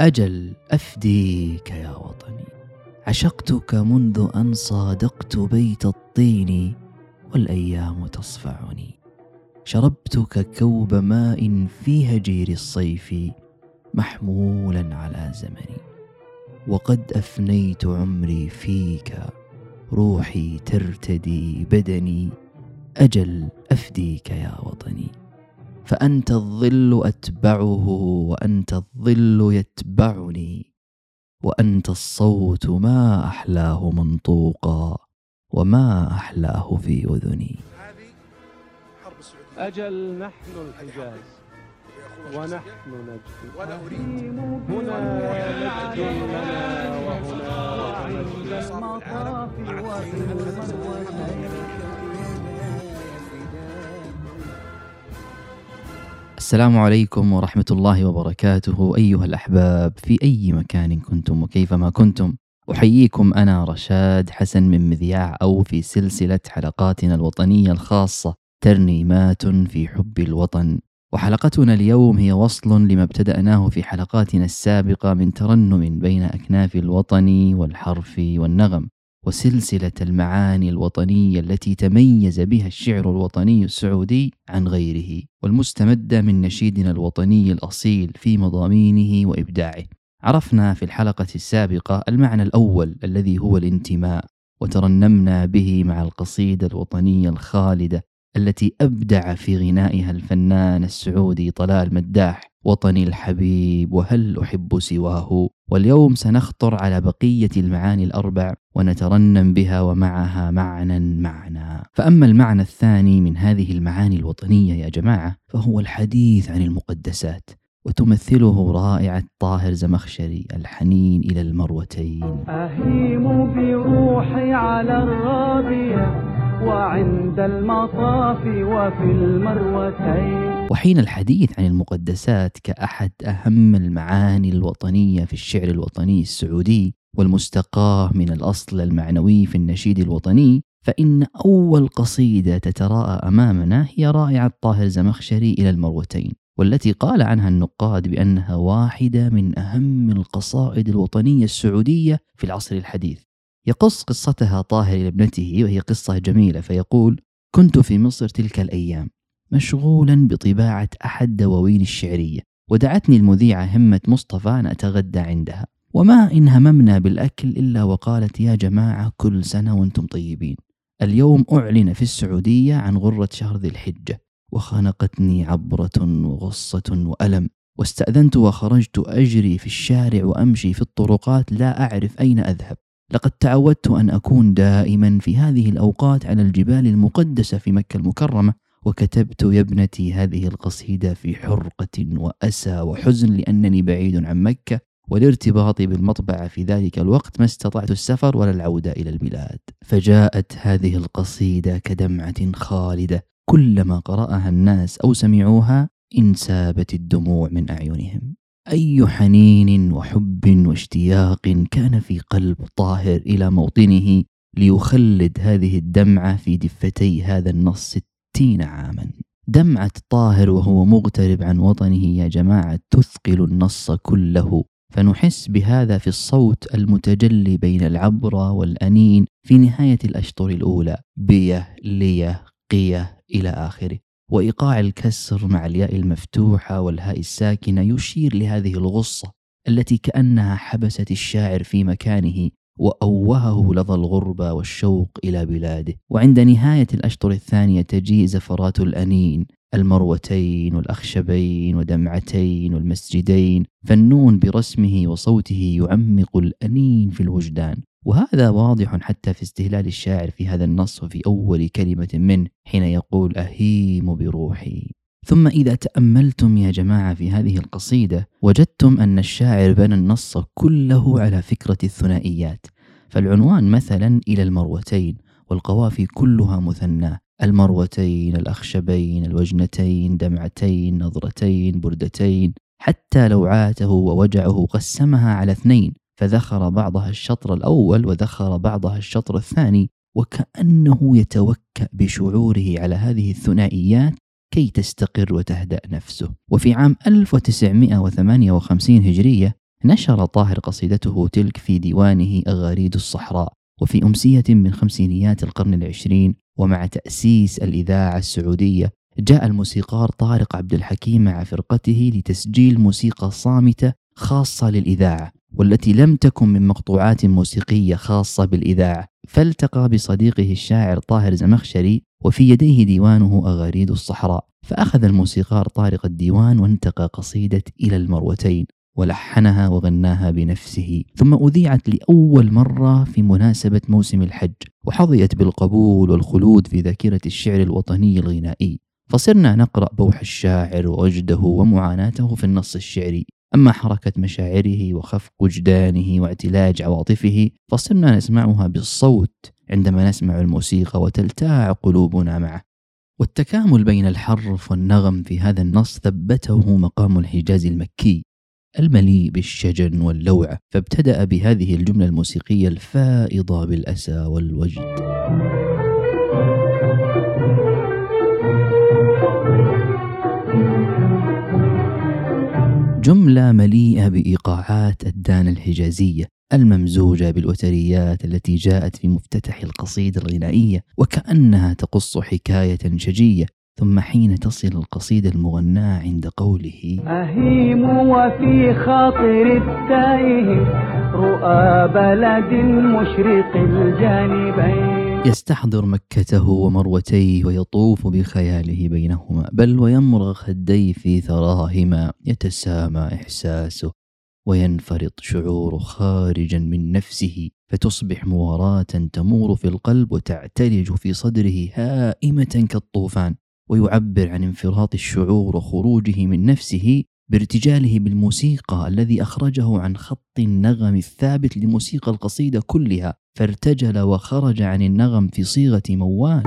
أجل أفديك يا وطني. عشقتك منذ أن صادقت بيت الطين والأيام تصفعني. شربتك كوب ماء في هجير الصيف محمولا على زمني. وقد أفنيت عمري فيك روحي ترتدي بدني. أجل أفديك يا وطني. فأنت الظل أتبعه وأنت الظل يتبعني وأنت الصوت ما أحلاه منطوقا وما أحلاه في أذني. أجل نحن الحجاز ونحن نجد. هنا مجد لنا وهنا. عند المطاف وفي السلام عليكم ورحمة الله وبركاته أيها الأحباب في أي مكان كنتم وكيفما كنتم؟ أحييكم أنا رشاد حسن من مذياع أو في سلسلة حلقاتنا الوطنية الخاصة ترنيمات في حب الوطن. وحلقتنا اليوم هي وصل لما ابتدأناه في حلقاتنا السابقة من ترنم بين أكناف الوطن والحرف والنغم. وسلسلة المعاني الوطنية التي تميز بها الشعر الوطني السعودي عن غيره والمستمدة من نشيدنا الوطني الأصيل في مضامينه وإبداعه. عرفنا في الحلقة السابقة المعنى الأول الذي هو الانتماء وترنمنا به مع القصيدة الوطنية الخالدة التي أبدع في غنائها الفنان السعودي طلال مداح. وطني الحبيب وهل أحب سواه؟ واليوم سنخطر على بقية المعاني الأربع ونترنم بها ومعها معنى معنى فأما المعنى الثاني من هذه المعاني الوطنية يا جماعة فهو الحديث عن المقدسات. وتمثله رائعة طاهر زمخشري الحنين إلى المروتين. أهيم بروحي على الراضية وعند المطاف وفي المروتين. وحين الحديث عن المقدسات كأحد أهم المعاني الوطنية في الشعر الوطني السعودي والمستقاة من الأصل المعنوي في النشيد الوطني فإن أول قصيدة تتراءى أمامنا هي رائعة طاهر زمخشري إلى المروتين. والتي قال عنها النقاد بأنها واحدة من أهم القصائد الوطنية السعودية في العصر الحديث. يقص قصتها طاهر لابنته وهي قصة جميلة فيقول كنت في مصر تلك الأيام مشغولا بطباعة أحد دواوين الشعرية ودعتني المذيعة همة مصطفى أن أتغدى عندها وما إن هممنا بالأكل إلا وقالت يا جماعة كل سنة وأنتم طيبين. اليوم أعلن في السعودية عن غرة شهر ذي الحجة وخنقتني عبرة وغصة وألم. واستأذنت وخرجت أجري في الشارع وأمشي في الطرقات لا أعرف أين أذهب. لقد تعودت أن أكون دائما في هذه الأوقات على الجبال المقدسة في مكة المكرمة وكتبت يا ابنتي هذه القصيدة في حرقة وأسى وحزن لأنني بعيد عن مكة ولارتباطي بالمطبعة في ذلك الوقت ما استطعت السفر ولا العودة إلى البلاد. فجاءت هذه القصيدة كدمعة خالدة. كلما قرأها الناس أو سمعوها انسابت الدموع من أعينهم. أي حنين وحب واشتياق كان في قلب طاهر إلى موطنه ليخلد هذه الدمعة في دفتي هذا النص ستين عاما. دمعة طاهر وهو مغترب عن وطنه يا جماعة تثقل النص كله. فنحس بهذا في الصوت المتجلي بين العبرة والأنين في نهاية الأشطر الأولى. بيه ليه قيه. إلى آخره. وإيقاع الكسر مع الياء المفتوحة والهاء الساكنة يشير لهذه الغصة التي كأنها حبست الشاعر في مكانه وأوهه لظى الغربة والشوق إلى بلاده. وعند نهاية الأشطر الثانية تجيء زفرات الأنين المروتين والأخشبين ودمعتين والمسجدين. فالنون برسمه وصوته يعمق الأنين في الوجدان. وهذا واضح حتى في استهلال الشاعر في هذا النص وفي أول كلمة منه حين يقول أهيم بروحي. ثم إذا تأملتم يا جماعة في هذه القصيدة وجدتم أن الشاعر بنى النص كله على فكرة الثنائيات. فالعنوان مثلا إلى المروتين والقوافي كلها مثناه المروتين الأخشبين الوجنتين دمعتين نظرتين بردتين. حتى لوعاته ووجعه قسمها على اثنين. فذخر بعضها الشطر الأول وذخر بعضها الشطر الثاني وكأنه يتوكأ بشعوره على هذه الثنائيات كي تستقر وتهدأ نفسه. وفي عام 1958 هجرية نشر طاهر قصيدته تلك في ديوانه أغاريد الصحراء وفي أمسية من خمسينيات القرن العشرين ومع تأسيس الإذاعة السعودية جاء الموسيقار طارق عبد الحكيم مع فرقته لتسجيل موسيقى صامتة خاصة للإذاعة والتي لم تكن من مقطوعات موسيقية خاصة بالإذاعة. فالتقى بصديقه الشاعر طاهر زمخشري وفي يديه ديوانه أغاريد الصحراء. فأخذ الموسيقار طارق الديوان وانتقى قصيدة إلى المروتين ولحنها وغناها بنفسه. ثم أذيعت لأول مرة في مناسبة موسم الحج وحظيت بالقبول والخلود في ذاكرة الشعر الوطني الغنائي. فصرنا نقرأ بوح الشاعر ووجده ومعاناته في النص الشعري. أما حركة مشاعره وخفق وجدانه واعتلاج عواطفه فصرنا نسمعها بالصوت عندما نسمع الموسيقى وتلتاع قلوبنا معه. والتكامل بين الحرف والنغم في هذا النص ثبته مقام الحجاز المكي المليء بالشجن واللوعة فابتدأ بهذه الجملة الموسيقية الفائضة بالأسى والوجد. جملة مليئة بإيقاعات الدانة الحجازية الممزوجة بالوتريات التي جاءت في مفتتح القصيدة الغنائية وكأنها تقص حكاية شجية ثم حين تصل القصيدة المغناة عند قوله أهيم وفي خاطر التائه رؤى بلد مشرق الجانبين. يستحضر مكته ومروتيه ويطوف بخياله بينهما بل ويمرغ خديه في ثراهما يتسامى إحساسه وينفرط شعوره خارجا من نفسه فتصبح مواراة تمور في القلب وتعتلج في صدره هائمة كالطوفان ويعبر عن انفراط الشعور وخروجه من نفسه بارتجاله بالموسيقى الذي أخرجه عن خط النغم الثابت لموسيقى القصيدة كلها فارتجل وخرج عن النغم في صيغة موال.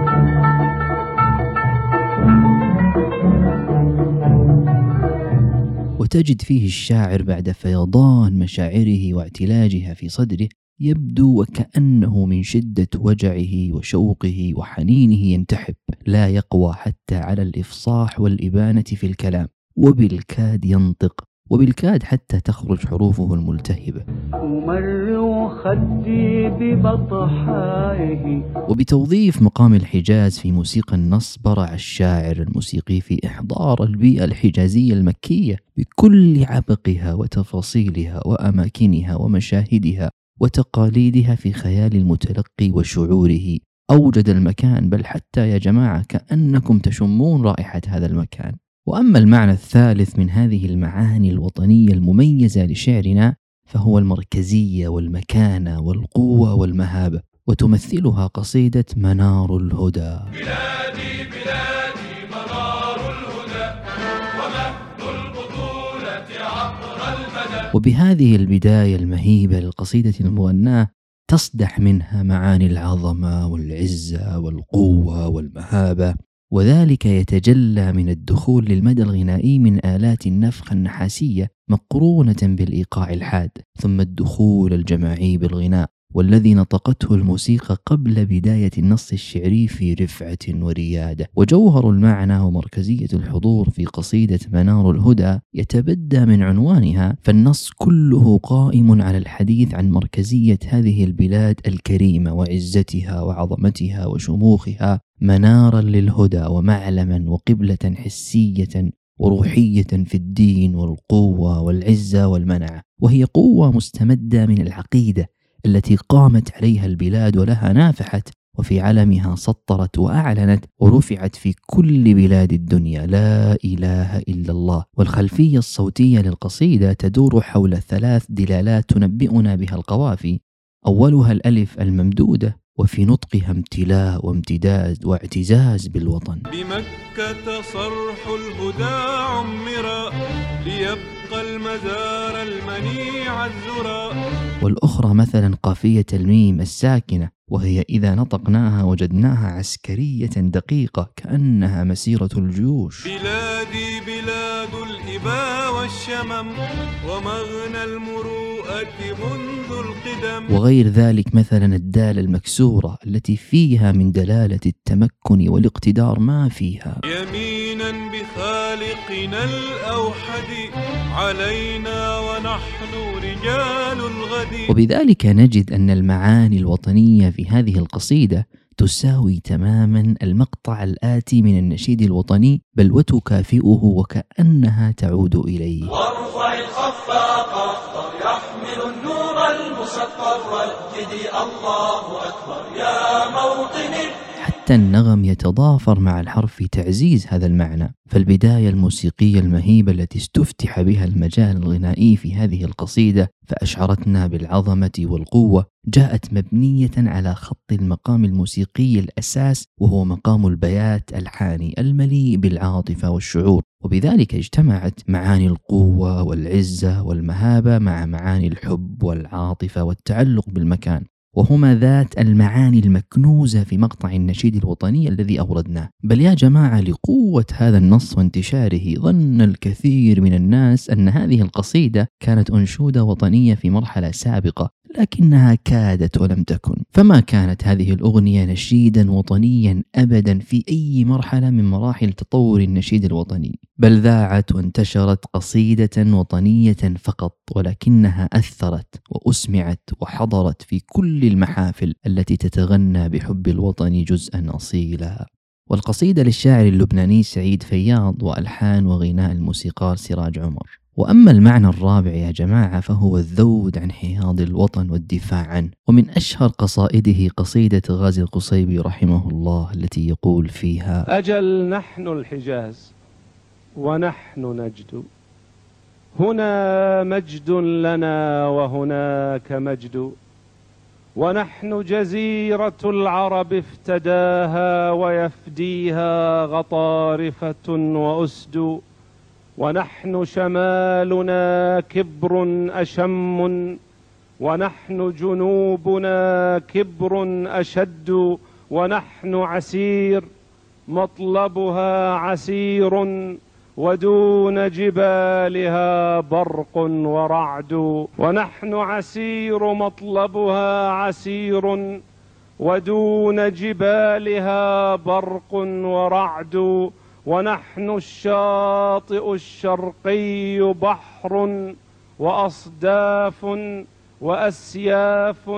وتجد فيه الشاعر بعد فيضان مشاعره واعتلاجها في صدره يبدو وكأنه من شدة وجعه وشوقه وحنينه ينتحب لا يقوى حتى على الإفصاح والإبانة في الكلام. وبالكاد ينطق وبالكاد حتى تخرج حروفه الملتهبة. أمر خدي ببطحائه. وبتوظيف مقام الحجاز في موسيقى النص برع الشاعر الموسيقي في إحضار البيئة الحجازية المكية بكل عبقها وتفاصيلها وأماكنها ومشاهدها وتقاليدها في خيال المتلقي وشعوره. أوجد المكان بل حتى يا جماعة كأنكم تشمون رائحة هذا المكان. وأما المعنى الثالث من هذه المعاني الوطنية المميزة لشعرنا فهو المركزية والمكانة والقوة والمهابة وتمثلها قصيدة منار الهدى. بلادي بلادي منار الهدى ومهد البطولة عبر المدى وبهذه البداية المهيبة للقصيدة المغناة تصدح منها معاني العظمة والعزة والقوة والمهابة. وذلك يتجلى من الدخول للمدى الغنائي من آلات النفخ النحاسية مقرونة بالإيقاع الحاد ثم الدخول الجماعي بالغناء. والذي نطقته الموسيقى قبل بداية النص الشعري في رفعة وريادة. وجوهر المعنى ومركزية الحضور في قصيدة منار الهدى يتبدى من عنوانها فالنص كله قائم على الحديث عن مركزية هذه البلاد الكريمة وعزتها وعظمتها وشموخها منارا للهدى ومعلما وقبلة حسية وروحية في الدين والقوة والعزة والمنعة وهي قوة مستمدة من العقيدة التي قامت عليها البلاد ولها نافحت وفي علمها سطرت وأعلنت ورفعت في كل بلاد الدنيا لا إله إلا الله. والخلفية الصوتية للقصيدة تدور حول ثلاث دلالات تنبئنا بها القوافي. أولها الألف الممدودة وفي نطقها امتلاء وامتداد واعتزاز بالوطن. بمكة صرح الهدى عمرا ليبقى المزار المنيع الزرا. والأخرى مثلا قافية الميم الساكنة وهي إذا نطقناها وجدناها عسكرية دقيقة كأنها مسيرة الجيوش. بلادي بلاد الإباء والشمم ومغنى المروءة منذ القدم. وغير ذلك مثلا الدال المكسورة التي فيها من دلالة التمكن والاقتدار ما فيها. يمينا بخالقنا الأوحد علينا ونحن رجال الغد وبذلك نجد أن المعاني الوطنية في هذه القصيدة تساوي تماما المقطع الآتي من النشيد الوطني بل وتكافئه وكأنها تعود إليه. وارفع الخفاق واخطر يحمل النور المسطر رددي الله أكبر. يا موطني حتى النغم يتضافر مع الحرف في تعزيز هذا المعنى. فالبداية الموسيقية المهيبة التي استفتح بها المجال الغنائي في هذه القصيدة فأشعرتنا بالعظمة والقوة جاءت مبنية على خط المقام الموسيقي الأساس وهو مقام البيات الحاني المليء بالعاطفة والشعور. وبذلك اجتمعت معاني القوة والعزة والمهابة مع معاني الحب والعاطفة والتعلق بالمكان. وهما ذات المعاني المكنوزة في مقطع النشيد الوطني الذي أوردناه. بل يا جماعة لقوة هذا النص وانتشاره ظن الكثير من الناس أن هذه القصيدة كانت أنشودة وطنية في مرحلة سابقة. لكنها كادت ولم تكن. فما كانت هذه الأغنية نشيدا وطنيا أبدا في أي مرحلة من مراحل تطور النشيد الوطني. بل ذاعت وانتشرت قصيدة وطنية فقط ولكنها أثرت وأسمعت وحضرت في كل المحافل التي تتغنى بحب الوطن جزءا أصيلا. والقصيدة للشاعر اللبناني سعيد فياض وألحان وغناء الموسيقار سراج عمر. وأما المعنى الرابع يا جماعة فهو الذود عن حياض الوطن والدفاع عنه ومن أشهر قصائده قصيدة غازي القصيبي رحمه الله التي يقول فيها أجل نحن الحجاز ونحن نجد هنا مجد لنا وهناك مجد ونحن جزيرة العرب افتداها ويفديها غطارفة وأسد. ونحن شمالنا كبر أشم ونحن جنوبنا كبر أشد ونحن عسير مطلبها عسير ودون جبالها برق ورعد ونحن عسير مطلبها عسير ودون جبالها برق ورعد. ونحن الشاطئ الشرقي بحر وأصداف وأسياف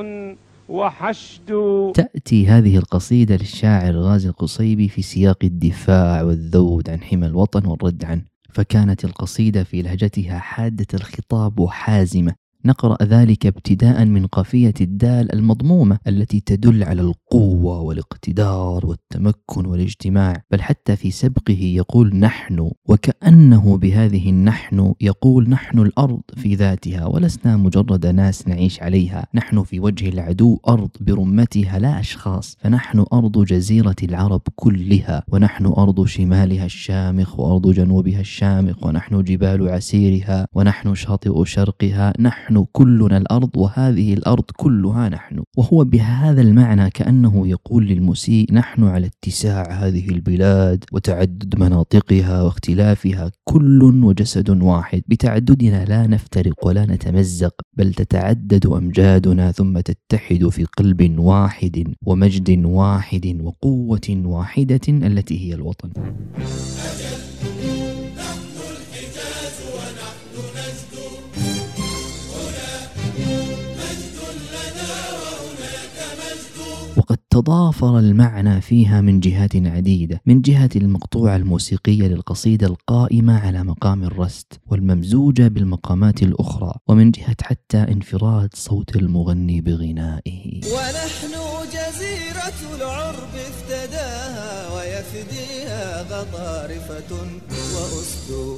وحشد. تأتي هذه القصيدة للشاعر غازي القصيبي في سياق الدفاع والذود عن حمى الوطن والرد عنه فكانت القصيدة في لهجتها حادة الخطاب وحازمة. نقرأ ذلك ابتداء من قافية الدال المضمومة التي تدل على القوة والاقتدار والتمكن والاجتماع بل حتى في سبقه يقول نحن وكأنه بهذه النحن يقول نحن الأرض في ذاتها ولسنا مجرد ناس نعيش عليها. نحن في وجه العدو أرض برمتها لا أشخاص فنحن أرض جزيرة العرب كلها ونحن أرض شمالها الشامخ وأرض جنوبها الشامخ ونحن جبال عسيرها ونحن شاطئ شرقها نحن كلنا الأرض وهذه الأرض كلها نحن. وهو بهذا المعنى كأنه يقول للمسيء نحن على اتساع هذه البلاد وتعدد مناطقها واختلافها كل وجسد واحد. بتعددنا لا نفترق ولا نتمزق بل تتعدد أمجادنا ثم تتحد في قلب واحد ومجد واحد وقوة واحدة التي هي الوطن. وقد تضافر المعنى فيها من جهات عديدة من جهة المقطوعة الموسيقية للقصيدة القائمة على مقام الرست والممزوجة بالمقامات الأخرى ومن جهة حتى انفراد صوت المغني بغنائه. ونحن جزيرة العرب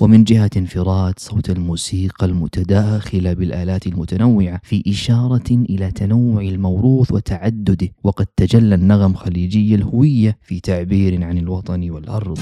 ومن جهة انفراد صوت الموسيقى المتداخلة بالآلات المتنوعة في إشارة إلى تنوع الموروث وتعدده. وقد تجلى النغم خليجي الهوية في تعبير عن الوطن والأرض.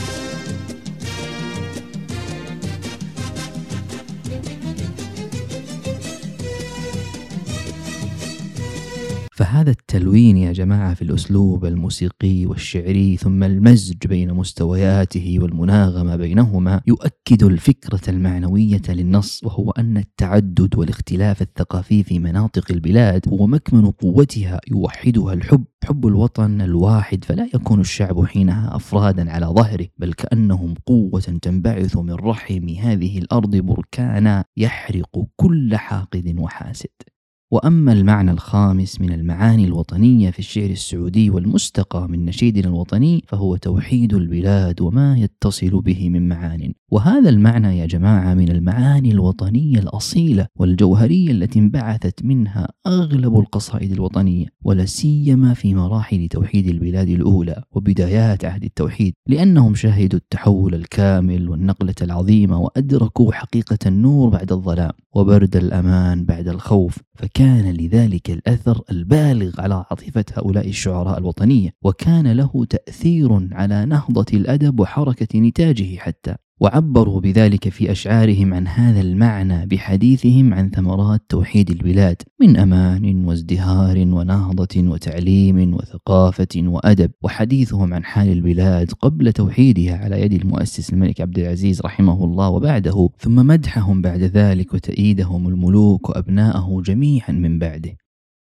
فهذا التلوين يا جماعة في الأسلوب الموسيقي والشعري ثم المزج بين مستوياته والمناغمة بينهما يؤكد الفكرة المعنوية للنص وهو أن التعدد والاختلاف الثقافي في مناطق البلاد هو مكمن قوتها يوحدها الحب. حب الوطن الواحد فلا يكون الشعب حينها أفرادا على ظهره بل كأنهم قوة تنبعث من رحم هذه الأرض بركانا يحرق كل حاقد وحاسد. وأما المعنى الخامس من المعاني الوطنية في الشعر السعودي والمستقى من نشيدنا الوطني فهو توحيد البلاد وما يتصل به من معان. وهذا المعنى يا جماعة من المعاني الوطنية الأصيلة والجوهرية التي انبعثت منها أغلب القصائد الوطنية ولا سيما في مراحل توحيد البلاد الأولى وبدايات عهد التوحيد لأنهم شهدوا التحول الكامل والنقلة العظيمة وأدركوا حقيقة النور بعد الظلام وبرد الأمان بعد الخوف. فكان لذلك الأثر البالغ على عاطفة هؤلاء الشعراء الوطنية وكان له تأثير على نهضة الأدب وحركة نتاجه حتى. وعبروا بذلك في أشعارهم عن هذا المعنى بحديثهم عن ثمرات توحيد البلاد من أمان وازدهار ونهضة وتعليم وثقافة وأدب. وحديثهم عن حال البلاد قبل توحيدها على يد المؤسس الملك عبد العزيز رحمه الله وبعده ثم مدحهم بعد ذلك وتأييدهم الملوك وأبناءه جميعا من بعده.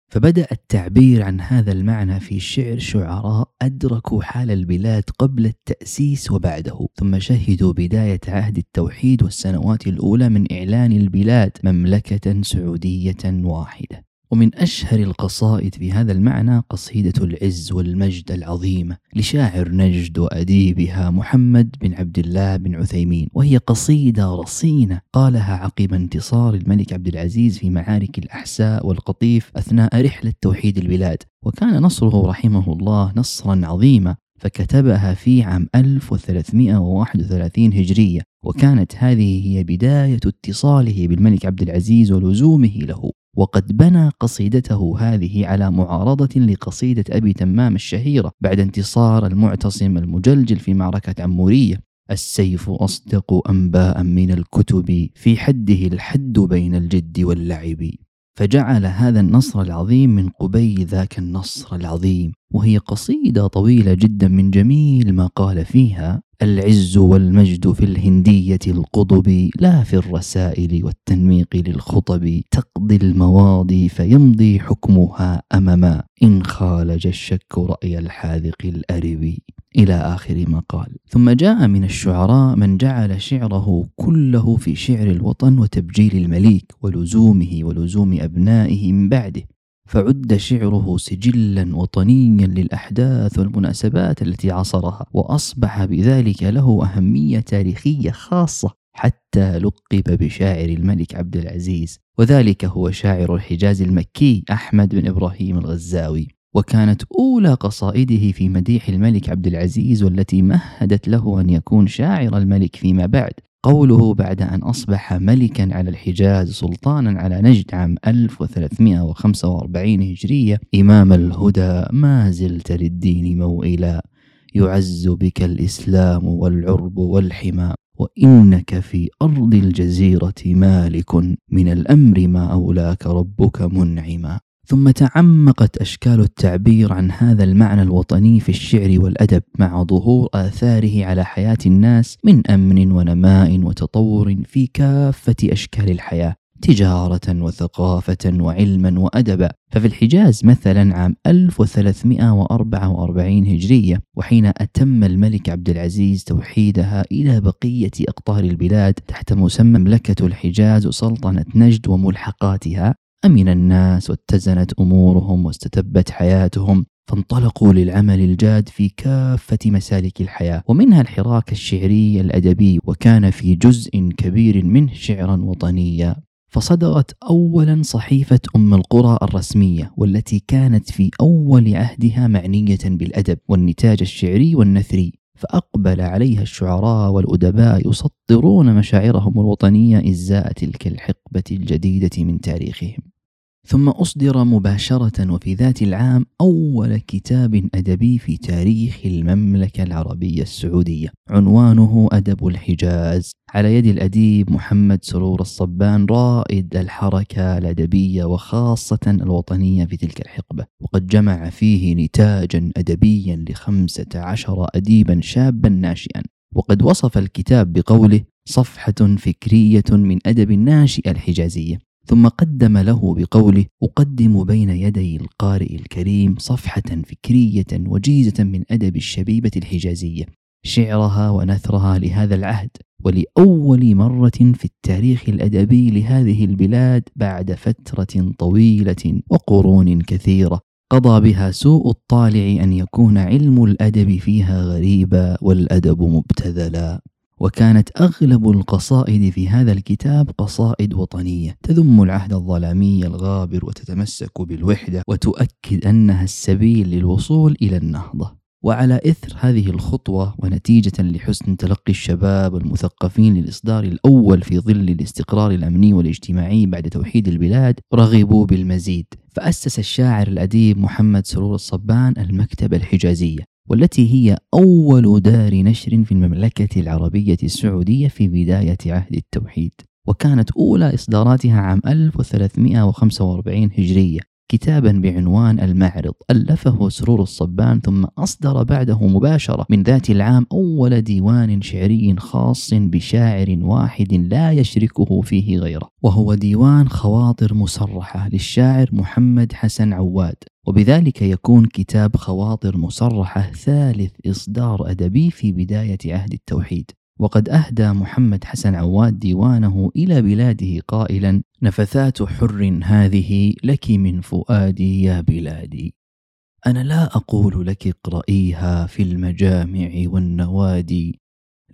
فبدأ التعبير عن هذا المعنى في شعر شعراء أدركوا حال البلاد قبل التأسيس وبعده ثم شهدوا بداية عهد التوحيد والسنوات الأولى من إعلان البلاد مملكة سعودية واحدة. ومن أشهر القصائد في هذا المعنى قصيدة العز والمجد العظيمة لشاعر نجد وأديبها محمد بن عبد الله بن عثيمين وهي قصيدة رصينة قالها عقب انتصار الملك عبد العزيز في معارك الأحساء والقطيف أثناء رحلة توحيد البلاد. وكان نصره رحمه الله نصرا عظيما فكتبها في عام 1331 هجرية وكانت هذه هي بداية اتصاله بالملك عبد العزيز ولزومه له. وقد بنى قصيدته هذه على معارضة لقصيدة أبي تمام الشهيرة بعد انتصار المعتصم المجلجل في معركة عمورية. السيف أصدق أنباء من الكتب في حده الحد بين الجد واللعب. فجعل هذا النصر العظيم من قبيل ذاك النصر العظيم. وهي قصيدة طويلة جدا من جميل ما قال فيها العز والمجد في الهندية القضب لا في الرسائل والتنميق للخطب. تقضي المواضي فيمضي حكمها أمما. إن خالج الشك رأي الحاذق الأرب. إلى آخر ما قال. ثم جاء من الشعراء من جعل شعره كله في شعر الوطن وتبجيل المليك ولزومه ولزوم أبنائه من بعده. فعد شعره سجلا وطنيا للأحداث والمناسبات التي عصرها وأصبح بذلك له أهمية تاريخية خاصة حتى لقب بشاعر الملك عبد العزيز. وذلك هو شاعر الحجاز المكي أحمد بن إبراهيم الغزاوي. وكانت أولى قصائده في مديح الملك عبد العزيز والتي مهدت له أن يكون شاعر الملك فيما بعد. قوله بعد أن أصبح ملكا على الحجاز سلطانا على نجد عام 1345 هجرية إمام الهدى ما زلت للدين موئلا. يعز بك الإسلام والعرب والحمى وإنك في أرض الجزيرة مالك. من الأمر ما أولاك ربك منعما. ثم تعمقت أشكال التعبير عن هذا المعنى الوطني في الشعر والأدب مع ظهور آثاره على حياة الناس من أمن ونماء وتطور في كافة أشكال الحياة تجارة وثقافة وعلما وأدبا. ففي الحجاز مثلا عام 1344 هجرية وحين أتم الملك عبد العزيز توحيدها إلى بقية أقطار البلاد تحت مسمى مملكة الحجاز وسلطنة نجد وملحقاتها أمن الناس واتزنت أمورهم واستتبت حياتهم فانطلقوا للعمل الجاد في كافة مسالك الحياة ومنها الحراك الشعري الأدبي وكان في جزء كبير منه شعرا وطنيا. فصدرت أولا صحيفة أم القرى الرسمية والتي كانت في أول عهدها معنية بالأدب والنتاج الشعري والنثري. فأقبل عليها الشعراء والأدباء يسطرون مشاعرهم الوطنية إزاء تلك الحقبة الجديدة من تاريخهم. ثم أصدر مباشرة وفي ذات العام أول كتاب أدبي في تاريخ المملكة العربية السعودية. عنوانه أدب الحجاز. على يد الأديب محمد سرور الصبان رائد الحركة الأدبية وخاصة الوطنية في تلك الحقبة. وقد جمع فيه نتاجا أدبيا لخمسة عشر أديبا شابا ناشئا. وقد وصف الكتاب بقوله صفحة فكرية من أدب الناشئة الحجازية ثم قدم له بقوله أقدم بين يدي القارئ الكريم صفحة فكرية وجيزة من أدب الشبيبة الحجازية شعرها ونثرها لهذا العهد ولأول مرة في التاريخ الأدبي لهذه البلاد بعد فترة طويلة وقرون كثيرة. قضى بها سوء الطالع أن يكون علم الأدب فيها غريبا والأدب مبتذلا. وكانت أغلب القصائد في هذا الكتاب قصائد وطنية. تذم العهد الظلامي الغابر وتتمسك بالوحدة وتؤكد أنها السبيل للوصول إلى النهضة. وعلى إثر هذه الخطوة ونتيجة لحسن تلقي الشباب والمثقفين للإصدار الأول في ظل الاستقرار الأمني والاجتماعي بعد توحيد البلاد رغبوا بالمزيد. فأسس الشاعر الأديب محمد سرور الصبان المكتبة الحجازية. والتي هي أول دار نشر في المملكة العربية السعودية في بداية عهد التوحيد وكانت أولى إصداراتها عام 1345 هجرية كتابا بعنوان المعرض. ألفه سرور الصبان ثم أصدر بعده مباشرة من ذات العام أول ديوان شعري خاص بشاعر واحد لا يشركه فيه غيره وهو ديوان خواطر مصرحة للشاعر محمد حسن عواد. وبذلك يكون كتاب خواطر مصرحة ثالث إصدار أدبي في بداية عهد التوحيد. وقد أهدى محمد حسن عواد ديوانه إلى بلاده قائلا نفثات حر هذه لك من فؤادي يا بلادي. أنا لا أقول لك اقرئيها في المجامع والنوادي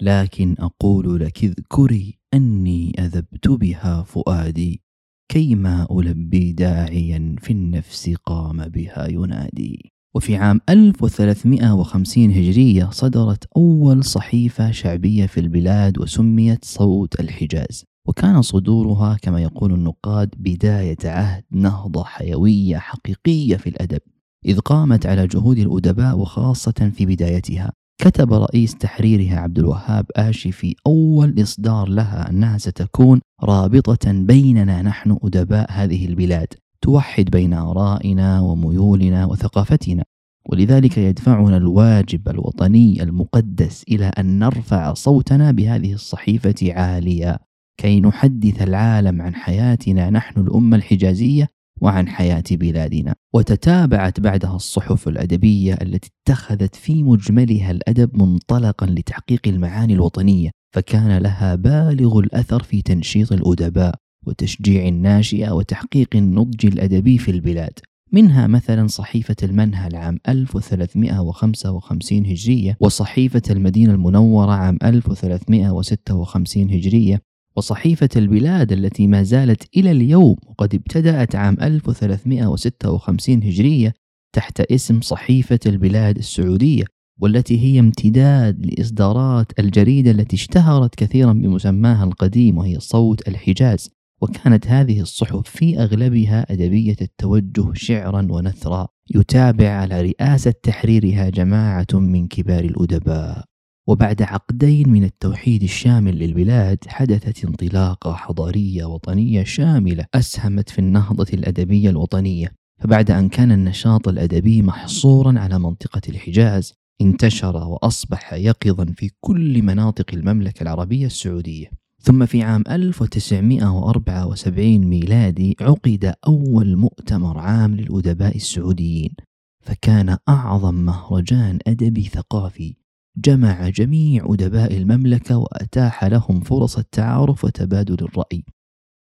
لكن أقول لك اذكري أني أذبت بها فؤادي. كيما ألبي داعيا في النفس قام بها ينادي. وفي عام 1350 هجرية صدرت أول صحيفة شعبية في البلاد وسميت صوت الحجاز. وكان صدورها كما يقول النقاد بداية عهد نهضة حيوية حقيقية في الأدب إذ قامت على جهود الأدباء وخاصة في بدايتها. كتب رئيس تحريرها عبد الوهاب آشي في أول إصدار لها أنها ستكون رابطة بيننا نحن أدباء هذه البلاد توحد بين آرائنا وميولنا وثقافتنا ولذلك يدفعنا الواجب الوطني المقدس إلى أن نرفع صوتنا بهذه الصحيفة عاليا كي نحدث العالم عن حياتنا نحن الأمة الحجازية وعن حياة بلادنا. وتتابعت بعدها الصحف الأدبية التي اتخذت في مجملها الأدب منطلقا لتحقيق المعاني الوطنية فكان لها بالغ الأثر في تنشيط الأدباء وتشجيع الناشئة وتحقيق النضج الأدبي في البلاد. منها مثلا صحيفة المنهل عام 1355 هجرية وصحيفة المدينة المنورة عام 1356 هجرية وصحيفة البلاد التي ما زالت إلى اليوم وقد ابتدأت عام 1356 هجرية تحت اسم صحيفة البلاد السعودية والتي هي امتداد لإصدارات الجريدة التي اشتهرت كثيرا بمسماها القديم وهي صوت الحجاز. وكانت هذه الصحف في أغلبها أدبية التوجه شعرا ونثرا. يتابع على رئاسة تحريرها جماعة من كبار الأدباء. وبعد عقدين من التوحيد الشامل للبلاد حدثت انطلاقة حضارية وطنية شاملة أسهمت في النهضة الأدبية الوطنية. فبعد أن كان النشاط الأدبي محصورا على منطقة الحجاز انتشر وأصبح يقظا في كل مناطق المملكة العربية السعودية. ثم في عام 1974 ميلادي عقد أول مؤتمر عام للأدباء السعوديين. فكان أعظم مهرجان أدبي ثقافي جمع جميع أدباء المملكة وأتاح لهم فرص التعارف وتبادل الرأي.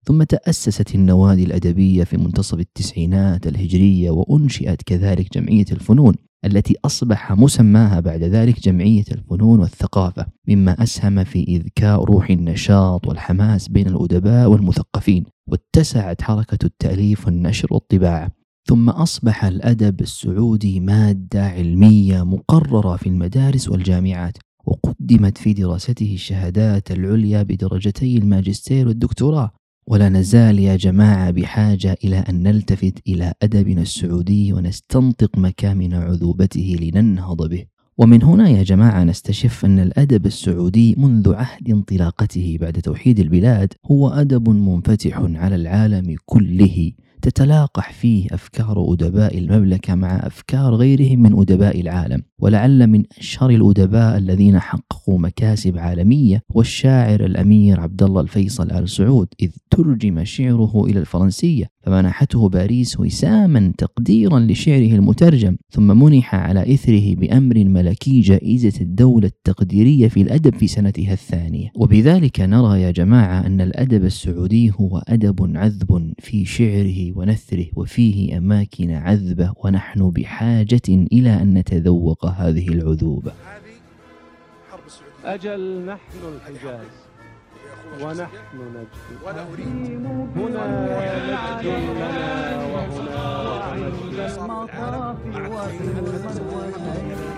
ثم تأسست النوادي الأدبية في منتصف التسعينات الهجرية وأنشئت كذلك جمعية الفنون التي أصبح مسماها بعد ذلك جمعية الفنون والثقافة مما أسهم في إذكاء روح النشاط والحماس بين الأدباء والمثقفين واتسعت حركة التأليف والنشر والطباعة. ثم أصبح الأدب السعودي مادة علمية مقررة في المدارس والجامعات وقدمت في دراسته الشهادات العليا بدرجتي الماجستير والدكتوراه. ولا نزال يا جماعة بحاجة إلى أن نلتفت إلى أدبنا السعودي ونستنطق مكامن عذوبته لننهض به. ومن هنا يا جماعة نستشف أن الأدب السعودي منذ عهد انطلاقته بعد توحيد البلاد هو أدب منفتح على العالم كله. تتلاقح فيه أفكار أدباء المملكة مع أفكار غيرهم من أدباء العالم. ولعل من أشهر الأدباء الذين حققوا مكاسب عالمية والشاعر الأمير عبد الله الفيصل آل سعود إذ ترجم شعره إلى الفرنسية فمنحته باريس وساما تقديرا لشعره المترجم ثم منح على إثره بأمر ملكي جائزة الدولة التقديرية في الأدب في سنتها الثانية. وبذلك نرى يا جماعة أن الأدب السعودي هو أدب عذب في شعره ونثره وفيه أماكن عذبة ونحن بحاجة إلى أن نتذوق هذه العذوبة. هذه حرب السعودية أجل نحن الحجاز ونحن نجد. هنا مجد لنا وهنا مجد المطاف وفي المروى